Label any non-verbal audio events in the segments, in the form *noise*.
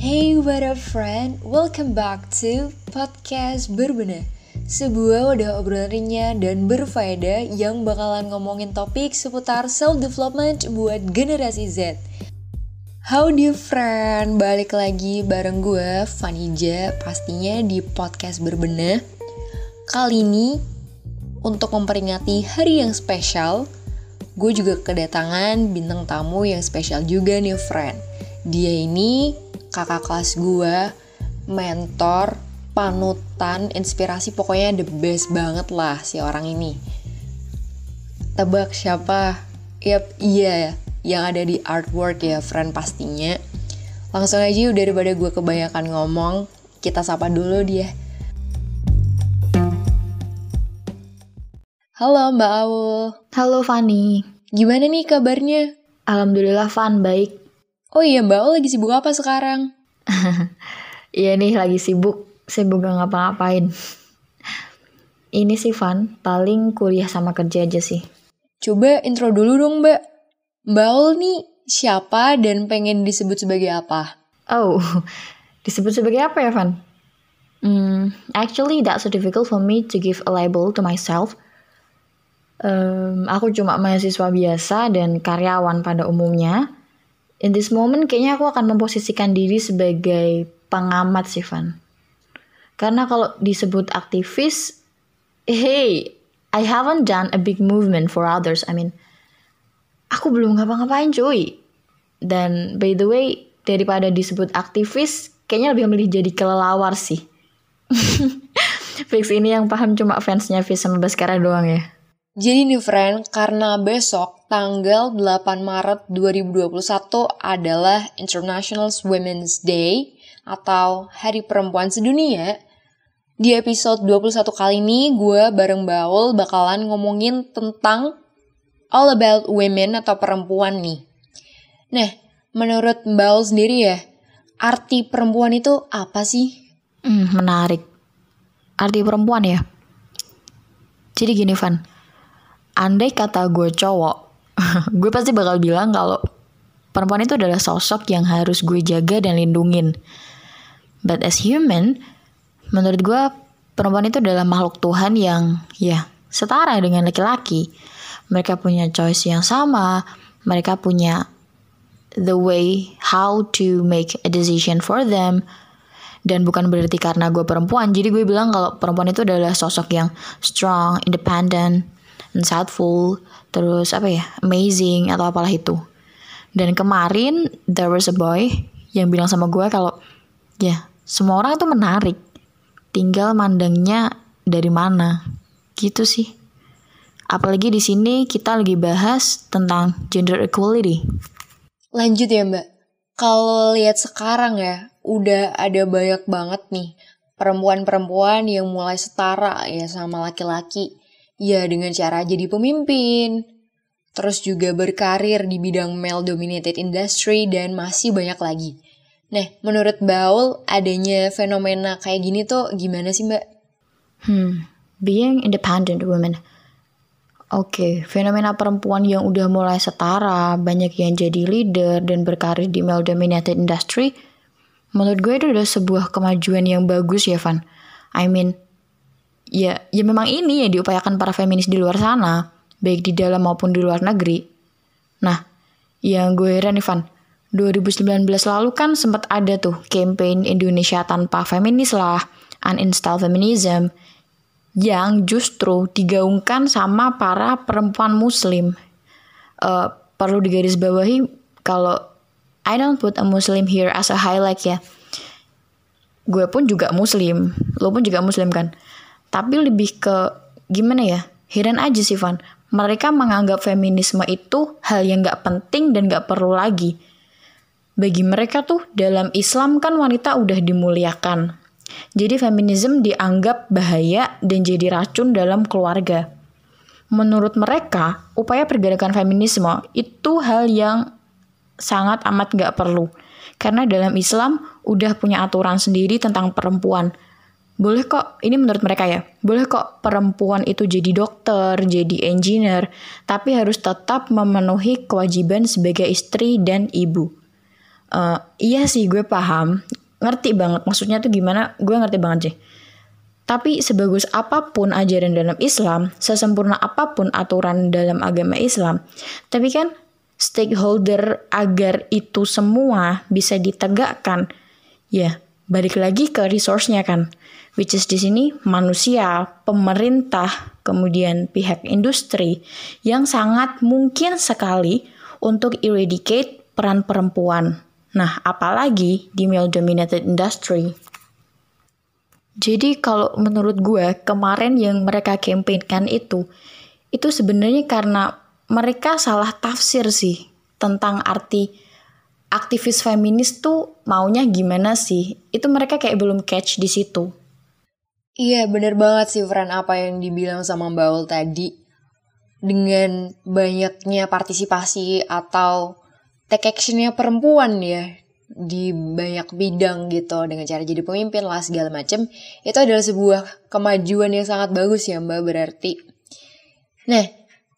Hey what up friend, welcome back to podcast Berbenah Sebuah wadah obrolan dan berfaedah yang bakalan ngomongin topik seputar self-development buat generasi Z. Howdy friend, balik lagi bareng gue Vanija pastinya di podcast Berbenah Kali ini untuk memperingati hari yang spesial gue juga kedatangan bintang tamu yang spesial juga nih friend. Dia ini kakak kelas gue, mentor, panutan, inspirasi pokoknya the best banget lah si orang ini. Tebak siapa? Yap, iya yang ada di artwork ya friend pastinya. Langsung aja udah daripada gue kebanyakan ngomong, kita sapa dulu dia. Halo Mbak Aul. Halo Fani. Gimana nih kabarnya? Alhamdulillah Van baik. Oh iya Mbak Aul lagi sibuk apa sekarang? *laughs* Iya nih lagi sibuk, sibuk gak ngapa-ngapain. Ini sih Van, paling kuliah sama kerja aja sih. Coba intro dulu dong Mbak. Mbak Aul nih siapa dan pengen disebut sebagai apa? Oh, *laughs* disebut sebagai apa ya Van? Hmm, actually that's so difficult for me to give a label to myself um, aku cuma mahasiswa biasa dan karyawan pada umumnya. In this moment kayaknya aku akan memposisikan diri sebagai pengamat sih Van. Karena kalau disebut aktivis, hey, I haven't done a big movement for others. I mean, aku belum ngapa-ngapain cuy. Dan by the way, daripada disebut aktivis, kayaknya lebih memilih jadi kelelawar sih. *laughs* Fix ini yang paham cuma fansnya Fis sama Baskara doang ya. Jadi nih friend, karena besok tanggal 8 Maret 2021 adalah International Women's Day atau Hari Perempuan Sedunia, di episode 21 kali ini gue bareng Baul bakalan ngomongin tentang all about women atau perempuan nih. Nah, menurut Baul sendiri ya, arti perempuan itu apa sih? Hmm, menarik. Arti perempuan ya? Jadi gini Van, andai kata gue cowok, *laughs* gue pasti bakal bilang kalau perempuan itu adalah sosok yang harus gue jaga dan lindungin. But as human, menurut gue perempuan itu adalah makhluk Tuhan yang ya setara dengan laki-laki. Mereka punya choice yang sama, mereka punya the way how to make a decision for them. Dan bukan berarti karena gue perempuan, jadi gue bilang kalau perempuan itu adalah sosok yang strong, independent, insightful, terus apa ya, amazing atau apalah itu. Dan kemarin there was a boy yang bilang sama gue kalau ya semua orang itu menarik, tinggal mandangnya dari mana, gitu sih. Apalagi di sini kita lagi bahas tentang gender equality. Lanjut ya mbak, kalau lihat sekarang ya, udah ada banyak banget nih perempuan-perempuan yang mulai setara ya sama laki-laki Ya dengan cara jadi pemimpin, terus juga berkarir di bidang male dominated industry dan masih banyak lagi. Nah, menurut Baul adanya fenomena kayak gini tuh gimana sih, Mbak? Hmm, being independent woman. Oke, okay, fenomena perempuan yang udah mulai setara, banyak yang jadi leader dan berkarir di male dominated industry, menurut gue itu udah sebuah kemajuan yang bagus ya, Van. I mean, ya ya memang ini yang diupayakan para feminis di luar sana, baik di dalam maupun di luar negeri. Nah, yang gue heran Ivan, 2019 lalu kan sempat ada tuh campaign Indonesia tanpa feminis lah, uninstall feminism, yang justru digaungkan sama para perempuan muslim. Uh, perlu digarisbawahi kalau I don't put a muslim here as a highlight ya. Gue pun juga muslim, lo pun juga muslim kan tapi lebih ke gimana ya? Heran aja sih Van. Mereka menganggap feminisme itu hal yang gak penting dan gak perlu lagi. Bagi mereka tuh dalam Islam kan wanita udah dimuliakan. Jadi feminisme dianggap bahaya dan jadi racun dalam keluarga. Menurut mereka upaya pergerakan feminisme itu hal yang sangat amat gak perlu. Karena dalam Islam udah punya aturan sendiri tentang perempuan boleh kok, ini menurut mereka ya, boleh kok perempuan itu jadi dokter, jadi engineer, tapi harus tetap memenuhi kewajiban sebagai istri dan ibu. Uh, iya sih gue paham, ngerti banget maksudnya tuh gimana, gue ngerti banget sih. Tapi sebagus apa pun ajaran dalam Islam, sesempurna apa pun aturan dalam agama Islam, tapi kan stakeholder agar itu semua bisa ditegakkan, ya balik lagi ke resource-nya kan which is di sini manusia, pemerintah, kemudian pihak industri yang sangat mungkin sekali untuk eradicate peran perempuan. Nah, apalagi di male dominated industry. Jadi kalau menurut gue kemarin yang mereka campaignkan itu itu sebenarnya karena mereka salah tafsir sih tentang arti aktivis feminis tuh maunya gimana sih? Itu mereka kayak belum catch di situ. Iya bener banget sih Fran apa yang dibilang sama Mbak Ul tadi. Dengan banyaknya partisipasi atau take actionnya perempuan ya di banyak bidang gitu dengan cara jadi pemimpin lah segala macem itu adalah sebuah kemajuan yang sangat bagus ya mbak berarti nah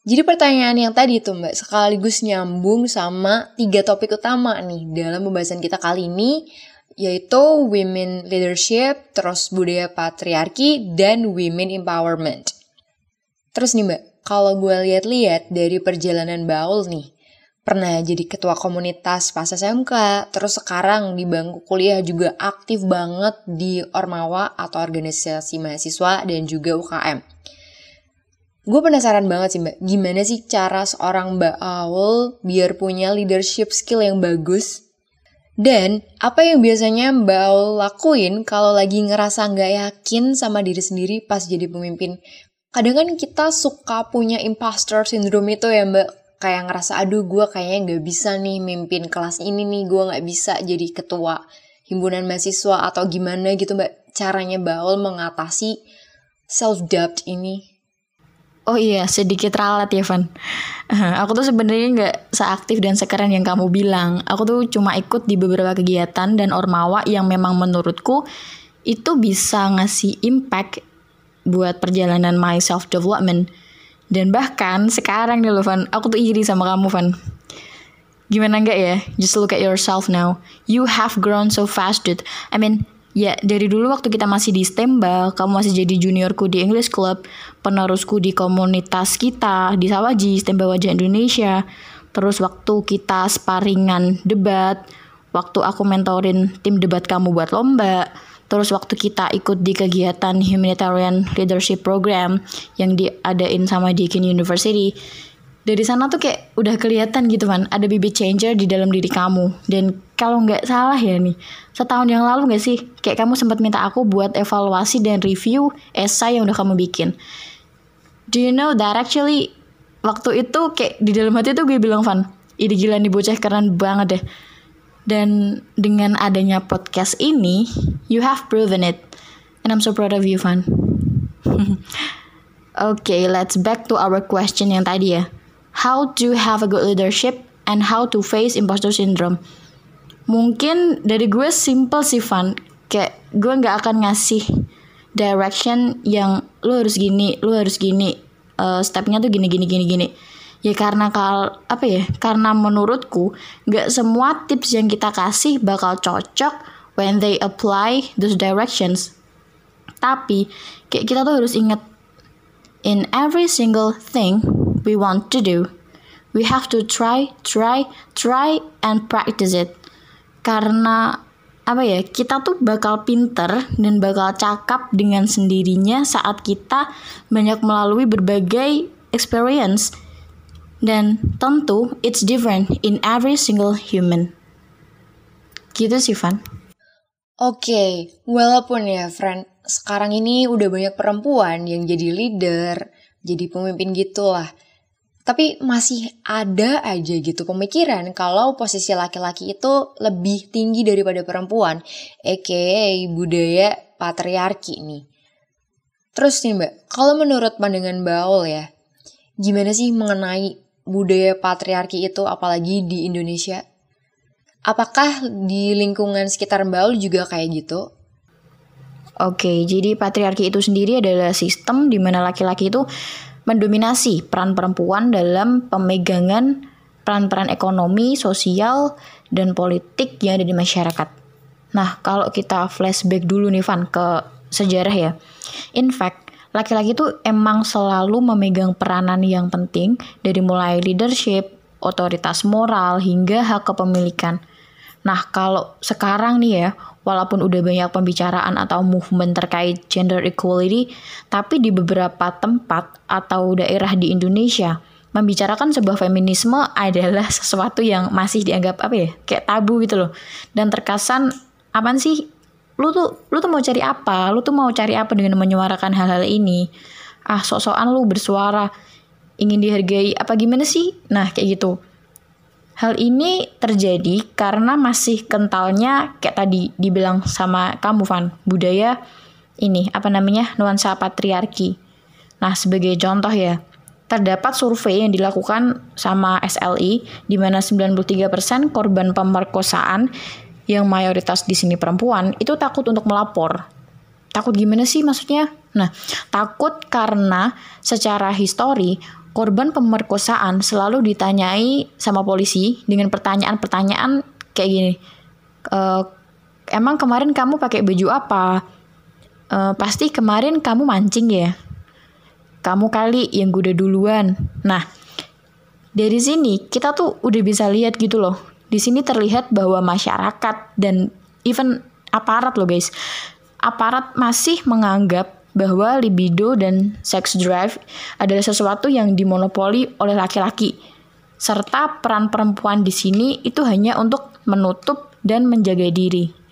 jadi pertanyaan yang tadi tuh mbak sekaligus nyambung sama tiga topik utama nih dalam pembahasan kita kali ini yaitu women leadership, terus budaya patriarki, dan women empowerment. Terus nih mbak, kalau gue lihat-lihat dari perjalanan Baul nih, pernah jadi ketua komunitas pas SMK, terus sekarang di bangku kuliah juga aktif banget di Ormawa atau organisasi mahasiswa dan juga UKM. Gue penasaran banget sih mbak, gimana sih cara seorang Mbak Aul biar punya leadership skill yang bagus dan apa yang biasanya Mbak Aul lakuin kalau lagi ngerasa nggak yakin sama diri sendiri pas jadi pemimpin? Kadang kan kita suka punya imposter syndrome itu ya Mbak. Kayak ngerasa aduh gue kayaknya nggak bisa nih mimpin kelas ini nih. Gue nggak bisa jadi ketua himpunan mahasiswa atau gimana gitu Mbak. Caranya Mbak Aul mengatasi self-doubt ini. Oh iya, sedikit ralat ya, Van. Aku tuh sebenarnya nggak seaktif dan sekeren yang kamu bilang. Aku tuh cuma ikut di beberapa kegiatan dan ormawa yang memang menurutku itu bisa ngasih impact buat perjalanan my self development. Dan bahkan sekarang nih loh, Van, aku tuh iri sama kamu, Van. Gimana enggak ya? Just look at yourself now. You have grown so fast, dude. I mean, Ya, dari dulu waktu kita masih di Stembal, kamu masih jadi juniorku di English Club, penerusku di komunitas kita di Sawaji, Stembal Wajah Indonesia. Terus waktu kita sparingan debat, waktu aku mentorin tim debat kamu buat lomba, terus waktu kita ikut di kegiatan humanitarian leadership program yang diadain sama Deakin University. Dari sana tuh kayak udah kelihatan gitu kan ada bibit changer di dalam diri kamu. Dan kalau nggak salah ya nih setahun yang lalu nggak sih? Kayak kamu sempat minta aku buat evaluasi dan review esai yang udah kamu bikin. Do you know that actually waktu itu kayak di dalam hati tuh gue bilang Van ide gila nih bocah keren banget deh. Dan dengan adanya podcast ini you have proven it. And I'm so proud of you Van. Oke, *laughs* okay, let's back to our question yang tadi ya. How to have a good leadership and how to face imposter syndrome. Mungkin dari gue simple sih Van, kayak gue nggak akan ngasih direction yang lu harus gini, lu harus gini, uh, stepnya tuh gini gini gini gini. Ya karena kal apa ya? Karena menurutku nggak semua tips yang kita kasih bakal cocok when they apply those directions. Tapi kayak kita tuh harus inget in every single thing we want to do. We have to try, try, try, and practice it. Karena apa ya kita tuh bakal pinter dan bakal cakap dengan sendirinya saat kita banyak melalui berbagai experience dan tentu it's different in every single human gitu sih Van Oke, okay. walaupun ya friend sekarang ini udah banyak perempuan yang jadi leader, jadi pemimpin gitu lah. Tapi masih ada aja gitu pemikiran kalau posisi laki-laki itu lebih tinggi daripada perempuan, aka budaya patriarki nih. Terus nih mbak, kalau menurut pandangan Baul ya, gimana sih mengenai budaya patriarki itu apalagi di Indonesia? Apakah di lingkungan sekitar Baul juga kayak gitu? Oke, jadi patriarki itu sendiri adalah sistem di mana laki-laki itu mendominasi peran perempuan dalam pemegangan peran-peran ekonomi, sosial, dan politik yang ada di masyarakat. Nah, kalau kita flashback dulu nih Van ke sejarah ya. In fact, laki-laki itu emang selalu memegang peranan yang penting dari mulai leadership, otoritas moral, hingga hak kepemilikan. Nah, kalau sekarang nih ya, walaupun udah banyak pembicaraan atau movement terkait gender equality, tapi di beberapa tempat atau daerah di Indonesia, membicarakan sebuah feminisme adalah *laughs* sesuatu yang masih dianggap apa ya, kayak tabu gitu loh. Dan terkesan, apaan sih? Lu tuh, lu tuh mau cari apa? Lu tuh mau cari apa dengan menyuarakan hal-hal ini? Ah, sok-sokan lu bersuara, ingin dihargai, apa gimana sih? Nah, kayak gitu. Hal ini terjadi karena masih kentalnya kayak tadi dibilang sama kamu Van, budaya ini apa namanya nuansa patriarki. Nah, sebagai contoh ya, terdapat survei yang dilakukan sama SLI di mana 93% korban pemerkosaan yang mayoritas di sini perempuan itu takut untuk melapor. Takut gimana sih maksudnya? Nah, takut karena secara histori korban pemerkosaan selalu ditanyai sama polisi dengan pertanyaan-pertanyaan kayak gini. E, emang kemarin kamu pakai baju apa? E, pasti kemarin kamu mancing ya. Kamu kali yang udah duluan. Nah, dari sini kita tuh udah bisa lihat gitu loh. Di sini terlihat bahwa masyarakat dan even aparat loh guys. Aparat masih menganggap bahwa libido dan sex drive adalah sesuatu yang dimonopoli oleh laki-laki, serta peran perempuan di sini itu hanya untuk menutup dan menjaga diri.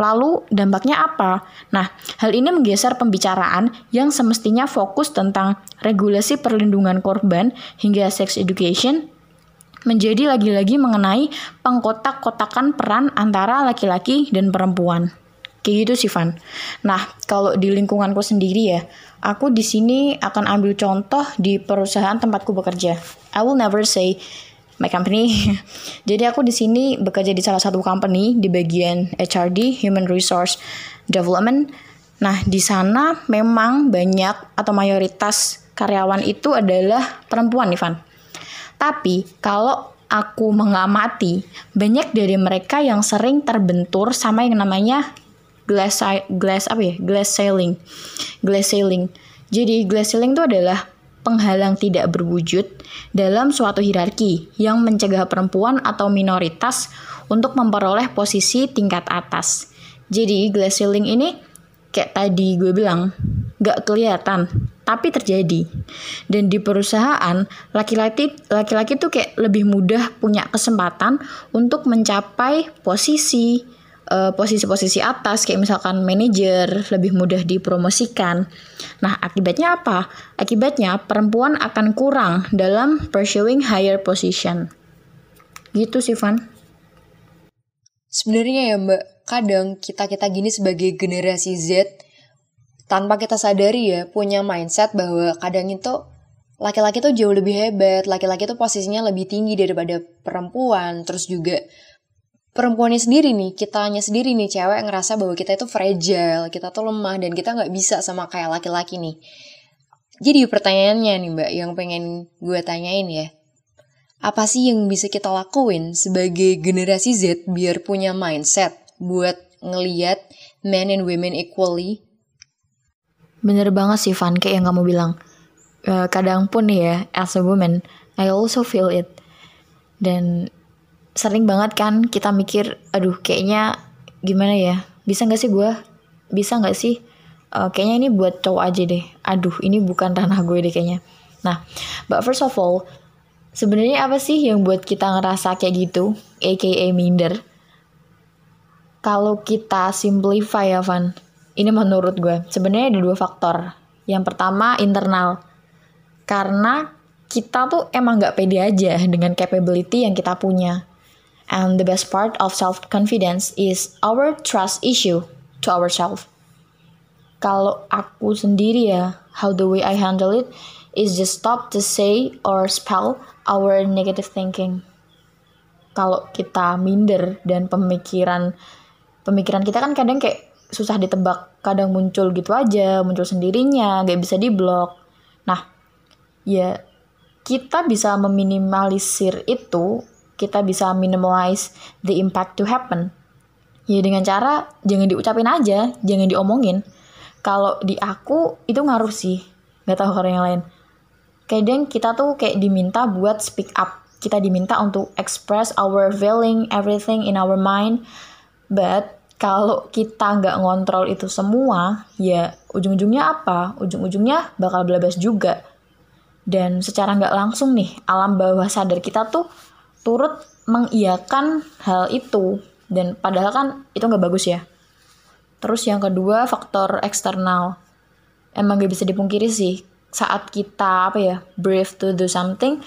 Lalu dampaknya apa? Nah, hal ini menggeser pembicaraan yang semestinya fokus tentang regulasi perlindungan korban hingga sex education menjadi lagi-lagi mengenai pengkotak-kotakan peran antara laki-laki dan perempuan. Kayak gitu sih Van. Nah, kalau di lingkunganku sendiri ya, aku di sini akan ambil contoh di perusahaan tempatku bekerja. I will never say my company. *laughs* Jadi aku di sini bekerja di salah satu company di bagian HRD, Human Resource Development. Nah, di sana memang banyak atau mayoritas karyawan itu adalah perempuan Van. Tapi kalau aku mengamati, banyak dari mereka yang sering terbentur sama yang namanya glass glass apa ya? Glass ceiling. Glass ceiling. Jadi glass ceiling itu adalah penghalang tidak berwujud dalam suatu hierarki yang mencegah perempuan atau minoritas untuk memperoleh posisi tingkat atas. Jadi glass ceiling ini kayak tadi gue bilang gak kelihatan tapi terjadi. Dan di perusahaan laki-laki laki-laki tuh kayak lebih mudah punya kesempatan untuk mencapai posisi Eh, posisi-posisi uh, atas kayak misalkan manajer lebih mudah dipromosikan. Nah, akibatnya apa? Akibatnya perempuan akan kurang dalam pursuing higher position. Gitu sih, Van. Sebenarnya ya, Mbak, kadang kita-kita gini sebagai generasi Z tanpa kita sadari ya punya mindset bahwa kadang itu laki-laki tuh jauh lebih hebat, laki-laki tuh posisinya lebih tinggi daripada perempuan, terus juga perempuannya sendiri nih, kitanya sendiri nih cewek ngerasa bahwa kita itu fragile, kita tuh lemah dan kita nggak bisa sama kayak laki-laki nih. Jadi pertanyaannya nih mbak yang pengen gue tanyain ya, apa sih yang bisa kita lakuin sebagai generasi Z biar punya mindset buat ngeliat men and women equally? Bener banget sih Van, kayak yang kamu bilang. Uh, kadang pun ya, as a woman, I also feel it. Dan sering banget kan kita mikir aduh kayaknya gimana ya? Bisa nggak sih gue bisa nggak sih? Uh, kayaknya ini buat cowok aja deh. Aduh ini bukan ranah gue deh kayaknya. Nah but first of all sebenarnya apa sih yang buat kita ngerasa kayak gitu aka minder? Kalau kita simplify ya Van. Ini menurut gue. Sebenarnya ada dua faktor. Yang pertama internal. Karena kita tuh emang nggak pede aja dengan capability yang kita punya And the best part of self-confidence is our trust issue to ourselves. Kalau aku sendiri ya, how the way I handle it is just stop to say or spell our negative thinking. Kalau kita minder dan pemikiran pemikiran kita kan kadang kayak susah ditebak, kadang muncul gitu aja, muncul sendirinya, gak bisa diblok. Nah, ya kita bisa meminimalisir itu, kita bisa minimize the impact to happen. Ya dengan cara jangan diucapin aja, jangan diomongin. Kalau di aku itu ngaruh sih, nggak tahu orang yang lain. Kadang kita tuh kayak diminta buat speak up. Kita diminta untuk express our feeling, everything in our mind. But kalau kita nggak ngontrol itu semua, ya ujung-ujungnya apa? Ujung-ujungnya bakal belabas juga. Dan secara nggak langsung nih, alam bawah sadar kita tuh turut mengiyakan hal itu. Dan padahal kan itu nggak bagus ya. Terus yang kedua, faktor eksternal. Emang gak bisa dipungkiri sih, saat kita apa ya, brave to do something,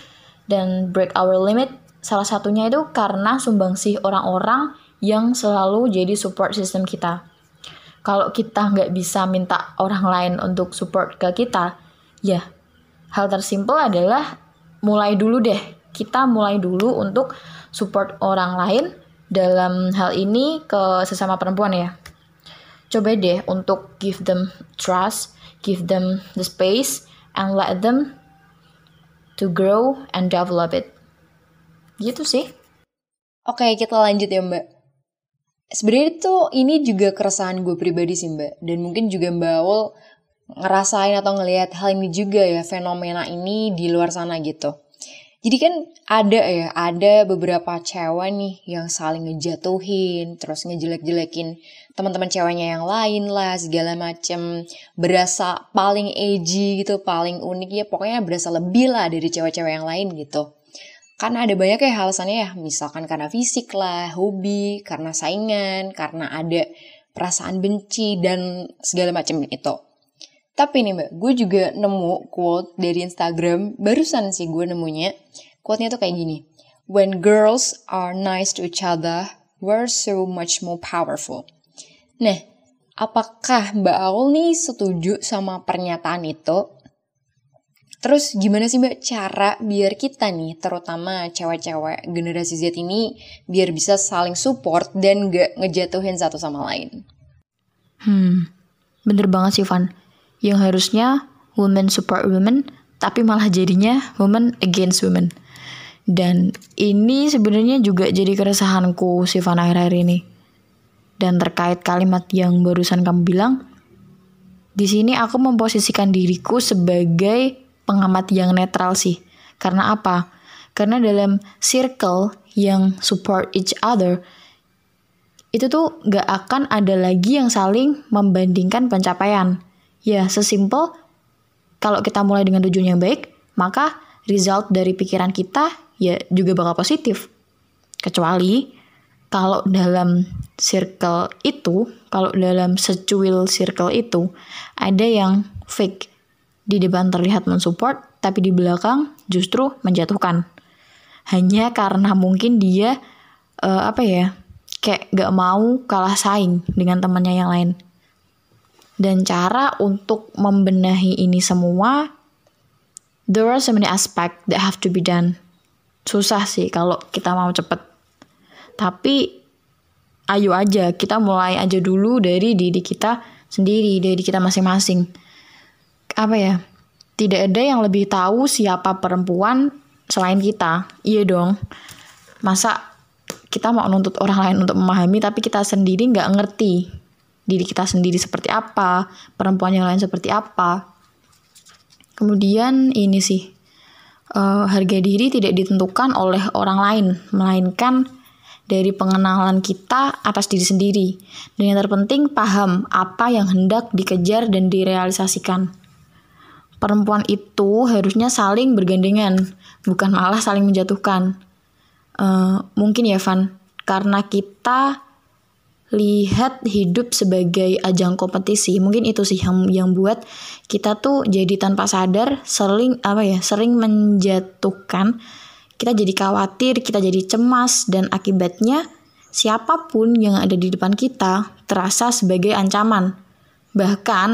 dan break our limit, salah satunya itu karena sumbangsih orang-orang yang selalu jadi support system kita. Kalau kita nggak bisa minta orang lain untuk support ke kita, ya hal tersimpel adalah mulai dulu deh. Kita mulai dulu untuk support orang lain dalam hal ini ke sesama perempuan ya. Coba deh untuk give them trust, give them the space, and let them to grow and develop it. Gitu sih. Oke, kita lanjut ya Mbak sebenarnya tuh ini juga keresahan gue pribadi sih mbak dan mungkin juga mbak Aul ngerasain atau ngelihat hal ini juga ya fenomena ini di luar sana gitu jadi kan ada ya ada beberapa cewek nih yang saling ngejatuhin terus ngejelek-jelekin teman-teman ceweknya yang lain lah segala macem berasa paling edgy gitu paling unik ya pokoknya berasa lebih lah dari cewek-cewek yang lain gitu kan ada banyak ya alasannya ya, misalkan karena fisik lah, hobi, karena saingan, karena ada perasaan benci, dan segala macam itu. Tapi nih mbak, gue juga nemu quote dari Instagram, barusan sih gue nemunya. Quote-nya tuh kayak gini, When girls are nice to each other, we're so much more powerful. Nah, apakah Mbak Aul nih setuju sama pernyataan itu? Terus gimana sih mbak cara biar kita nih, terutama cewek-cewek generasi Z ini, biar bisa saling support dan gak ngejatuhin satu sama lain? Hmm, bener banget sih Van. Yang harusnya women support women, tapi malah jadinya women against women. Dan ini sebenarnya juga jadi keresahanku si Van akhir-akhir ini. Dan terkait kalimat yang barusan kamu bilang, di sini aku memposisikan diriku sebagai pengamat yang netral sih. Karena apa? Karena dalam circle yang support each other, itu tuh gak akan ada lagi yang saling membandingkan pencapaian. Ya, sesimpel kalau kita mulai dengan tujuan yang baik, maka result dari pikiran kita ya juga bakal positif. Kecuali kalau dalam circle itu, kalau dalam secuil circle itu ada yang fake di depan terlihat mensupport, tapi di belakang justru menjatuhkan. Hanya karena mungkin dia uh, apa ya, kayak gak mau kalah saing dengan temannya yang lain. Dan cara untuk membenahi ini semua, there are so many aspects that have to be done. Susah sih kalau kita mau cepet. Tapi ayo aja kita mulai aja dulu dari diri kita sendiri, dari kita masing-masing. Apa ya? Tidak ada yang lebih tahu siapa perempuan selain kita. Iya dong. Masa kita mau nuntut orang lain untuk memahami tapi kita sendiri nggak ngerti diri kita sendiri seperti apa perempuan yang lain seperti apa. Kemudian ini sih uh, harga diri tidak ditentukan oleh orang lain melainkan dari pengenalan kita atas diri sendiri. Dan yang terpenting paham apa yang hendak dikejar dan direalisasikan. Perempuan itu harusnya saling bergandengan, bukan malah saling menjatuhkan. Uh, mungkin ya Van, karena kita lihat hidup sebagai ajang kompetisi, mungkin itu sih yang yang buat kita tuh jadi tanpa sadar sering apa ya, sering menjatuhkan. Kita jadi khawatir, kita jadi cemas dan akibatnya siapa pun yang ada di depan kita terasa sebagai ancaman. Bahkan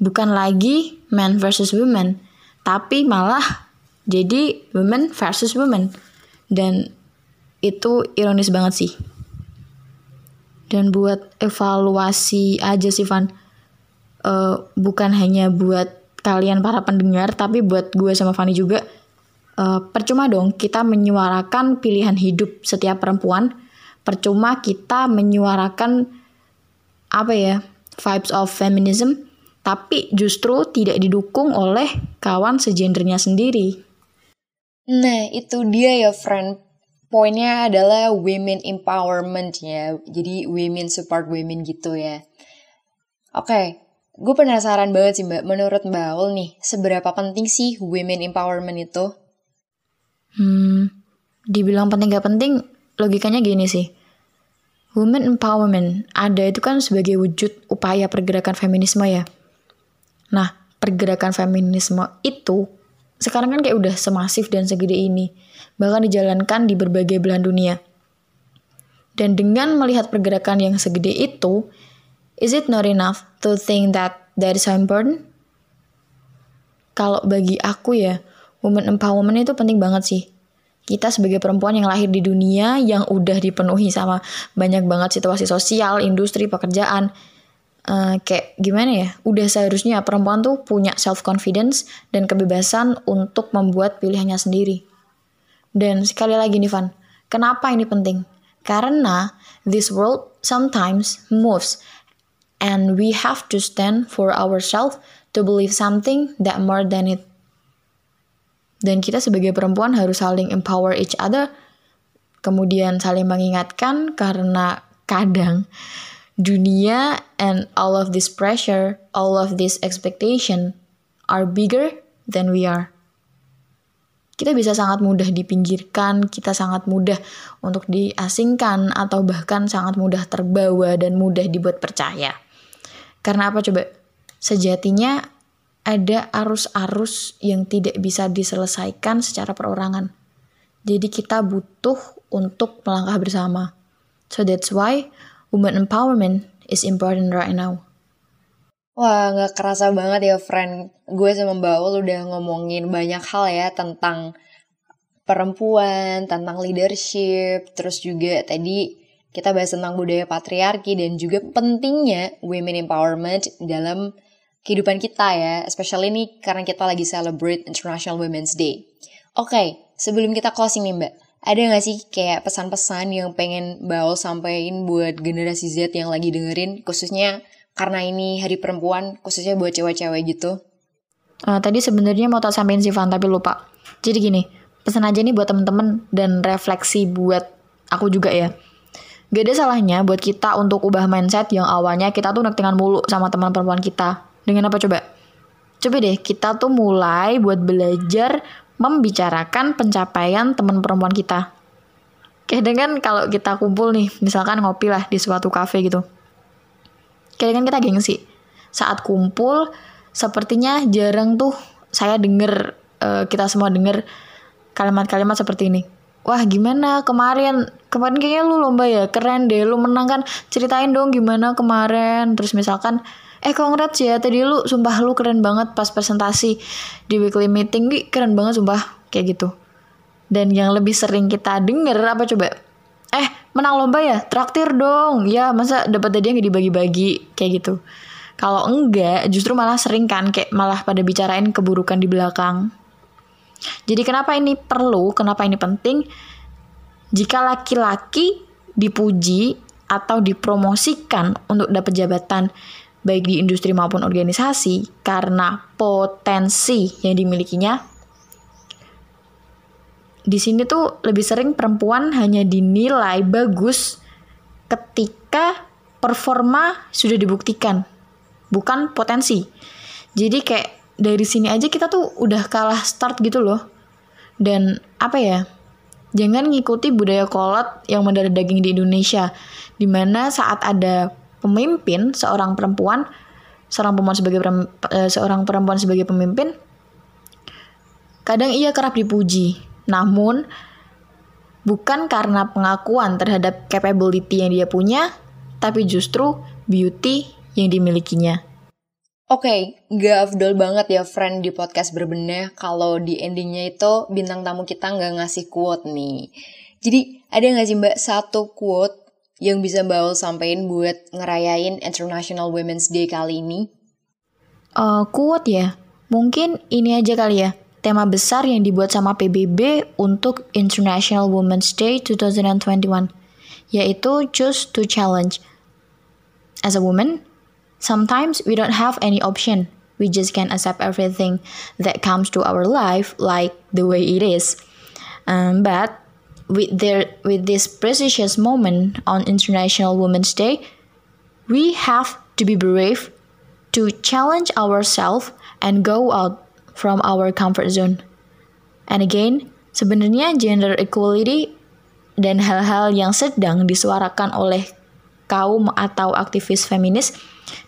bukan lagi man versus women, tapi malah jadi women versus women. Dan itu ironis banget sih. Dan buat evaluasi aja sih Van, uh, bukan hanya buat kalian para pendengar, tapi buat gue sama Fanny juga, uh, percuma dong kita menyuarakan pilihan hidup setiap perempuan, percuma kita menyuarakan apa ya vibes of feminism, tapi justru tidak didukung oleh kawan segendernya sendiri. Nah, itu dia ya, friend. Poinnya adalah women empowerment ya. Jadi women support women gitu ya. Oke, okay, gue penasaran banget sih mbak. Menurut mbak Aul nih, seberapa penting sih women empowerment itu? Hmm, dibilang penting gak penting, logikanya gini sih. Women empowerment ada itu kan sebagai wujud upaya pergerakan feminisme ya. Nah, pergerakan feminisme itu sekarang kan kayak udah semasif dan segede ini, bahkan dijalankan di berbagai belahan dunia. Dan dengan melihat pergerakan yang segede itu, is it not enough to think that that is important? Kalau bagi aku ya, women empowerment itu penting banget sih. Kita sebagai perempuan yang lahir di dunia yang udah dipenuhi sama banyak banget situasi sosial, industri, pekerjaan, uh, kayak gimana ya udah seharusnya perempuan tuh punya self confidence dan kebebasan untuk membuat pilihannya sendiri dan sekali lagi nih Van kenapa ini penting karena this world sometimes moves and we have to stand for ourselves to believe something that more than it dan kita sebagai perempuan harus saling empower each other kemudian saling mengingatkan karena kadang dunia and all of this pressure, all of this expectation are bigger than we are. Kita bisa sangat mudah dipinggirkan, kita sangat mudah untuk diasingkan atau bahkan sangat mudah terbawa dan mudah dibuat percaya. Karena apa coba? Sejatinya ada arus-arus yang tidak bisa diselesaikan secara perorangan. Jadi kita butuh untuk melangkah bersama. So that's why women empowerment is important right now. Wah, nggak kerasa banget ya, friend. Gue sama Mbak Ul udah ngomongin banyak hal ya tentang perempuan, tentang leadership, terus juga tadi kita bahas tentang budaya patriarki dan juga pentingnya women empowerment dalam kehidupan kita ya, especially ini karena kita lagi celebrate International Women's Day. Oke, okay, sebelum kita closing nih Mbak, ada gak sih kayak pesan-pesan yang pengen Baul sampaikan buat generasi Z yang lagi dengerin khususnya karena ini hari perempuan khususnya buat cewek-cewek gitu? Uh, tadi sebenarnya mau tak sampaikan sih Van tapi lupa. Jadi gini, pesan aja nih buat temen-temen dan refleksi buat aku juga ya. Gak ada salahnya buat kita untuk ubah mindset yang awalnya kita tuh nektingan mulu sama teman perempuan kita. Dengan apa coba? Coba deh kita tuh mulai buat belajar membicarakan pencapaian teman perempuan kita. Kadang kan kalau kita kumpul nih, misalkan ngopi lah di suatu kafe gitu. Kadang kan kita gengsi. Saat kumpul, sepertinya jarang tuh saya denger, uh, kita semua denger kalimat-kalimat seperti ini. Wah gimana kemarin, kemarin kayaknya lu lomba ya, keren deh, lu menang kan, ceritain dong gimana kemarin. Terus misalkan, eh congrats ya tadi lu sumpah lu keren banget pas presentasi di weekly meeting. Keren banget sumpah. Kayak gitu. Dan yang lebih sering kita denger apa coba eh menang lomba ya? Traktir dong. Ya masa dapat tadi nggak dibagi-bagi? Kayak gitu. Kalau enggak justru malah sering kan kayak malah pada bicarain keburukan di belakang. Jadi kenapa ini perlu kenapa ini penting? Jika laki-laki dipuji atau dipromosikan untuk dapat jabatan baik di industri maupun organisasi karena potensi yang dimilikinya. Di sini tuh lebih sering perempuan hanya dinilai bagus ketika performa sudah dibuktikan, bukan potensi. Jadi kayak dari sini aja kita tuh udah kalah start gitu loh. Dan apa ya? Jangan ngikuti budaya kolot yang mendarah daging di Indonesia, di mana saat ada pemimpin, seorang perempuan, seorang perempuan sebagai uh, seorang perempuan sebagai pemimpin, kadang ia kerap dipuji. Namun bukan karena pengakuan terhadap capability yang dia punya, tapi justru beauty yang dimilikinya. Oke, okay, gak afdol banget ya friend di podcast berbenah kalau di endingnya itu bintang tamu kita nggak ngasih quote nih. Jadi ada nggak sih mbak satu quote yang bisa Mbak Ul sampein buat ngerayain International Women's Day kali ini? Uh, kuat ya. Mungkin ini aja kali ya. Tema besar yang dibuat sama PBB untuk International Women's Day 2021, yaitu Choose to Challenge. As a woman, sometimes we don't have any option. We just can't accept everything that comes to our life like the way it is. Um, but with their with this precious moment on International Women's Day, we have to be brave to challenge ourselves and go out from our comfort zone. And again, sebenarnya gender equality dan hal-hal yang sedang disuarakan oleh kaum atau aktivis feminis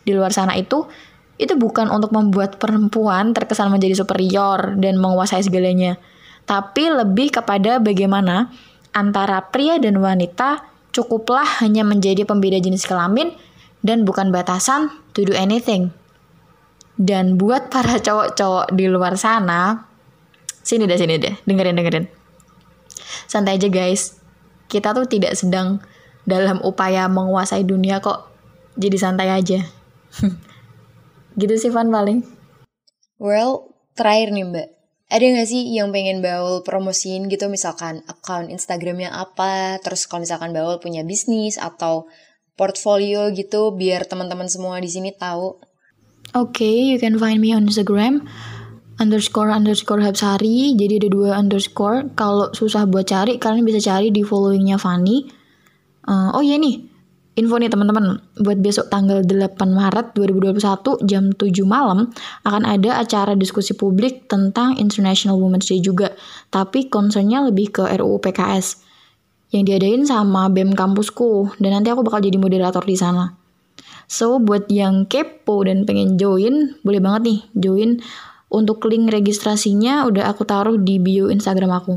di luar sana itu itu bukan untuk membuat perempuan terkesan menjadi superior dan menguasai segalanya, tapi lebih kepada bagaimana antara pria dan wanita cukuplah hanya menjadi pembeda jenis kelamin dan bukan batasan to do anything. Dan buat para *laughs* cowok-cowok di luar sana, sini deh sini deh, dengerin dengerin. Santai aja guys, kita tuh tidak sedang dalam upaya menguasai dunia kok. Jadi santai aja. *laughs* gitu sih Van paling. Well, terakhir nih mbak, ada gak sih yang pengen Baul promosiin gitu misalkan account Instagramnya apa, terus kalau misalkan Baul punya bisnis atau portfolio gitu biar teman-teman semua di sini tahu. Okay, you can find me on Instagram underscore underscore Hapsari. Jadi ada dua underscore. Kalau susah buat cari, kalian bisa cari di followingnya Fanny. Uh, oh iya nih, info nih teman-teman. Buat besok tanggal 8 Maret 2021 jam 7 malam akan ada acara diskusi publik tentang International Women's Day juga. Tapi concernnya lebih ke RUU PKS yang diadain sama BEM kampusku dan nanti aku bakal jadi moderator di sana. So, buat yang kepo dan pengen join, boleh banget nih join. Untuk link registrasinya udah aku taruh di bio Instagram aku.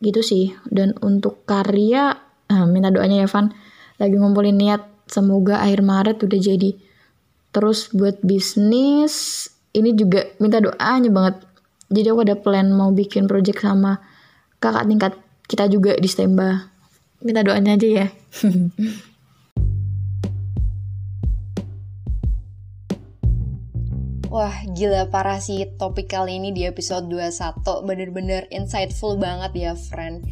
Gitu sih. Dan untuk karya, nah, minta doanya ya Van. Lagi ngumpulin niat, semoga akhir Maret udah jadi. Terus buat bisnis, ini juga minta doanya banget. Jadi aku ada plan mau bikin project sama kakak tingkat kita juga di Stemba. Minta doanya aja ya. *laughs* Wah gila parah sih topik kali ini di episode 21 Bener-bener insightful banget ya friend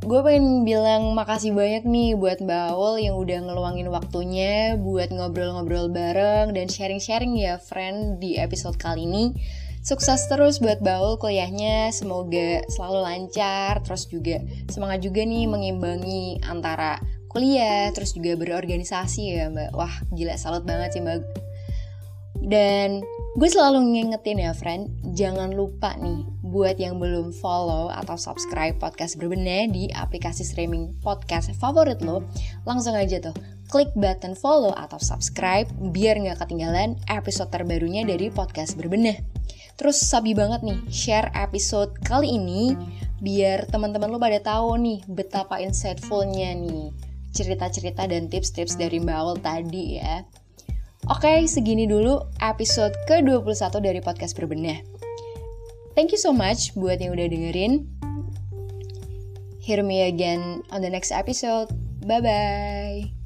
Gue pengen bilang makasih banyak nih buat Mbak Aul yang udah ngeluangin waktunya Buat ngobrol-ngobrol bareng dan sharing-sharing ya friend di episode kali ini Sukses terus buat Baul kuliahnya, semoga selalu lancar, terus juga semangat juga nih mengimbangi antara kuliah, terus juga berorganisasi ya mbak. Wah gila salut banget sih mbak. Dan Gue selalu ngingetin ya friend, jangan lupa nih buat yang belum follow atau subscribe podcast berbenah di aplikasi streaming podcast favorit lo, langsung aja tuh klik button follow atau subscribe biar nggak ketinggalan episode terbarunya dari podcast berbenah. Terus sabi banget nih share episode kali ini biar teman-teman lo pada tahu nih betapa insightfulnya nih cerita-cerita dan tips-tips dari Mbak Awal tadi ya. Oke, segini dulu episode ke-21 dari podcast berbenah. Thank you so much buat yang udah dengerin. Hear me again on the next episode. Bye-bye.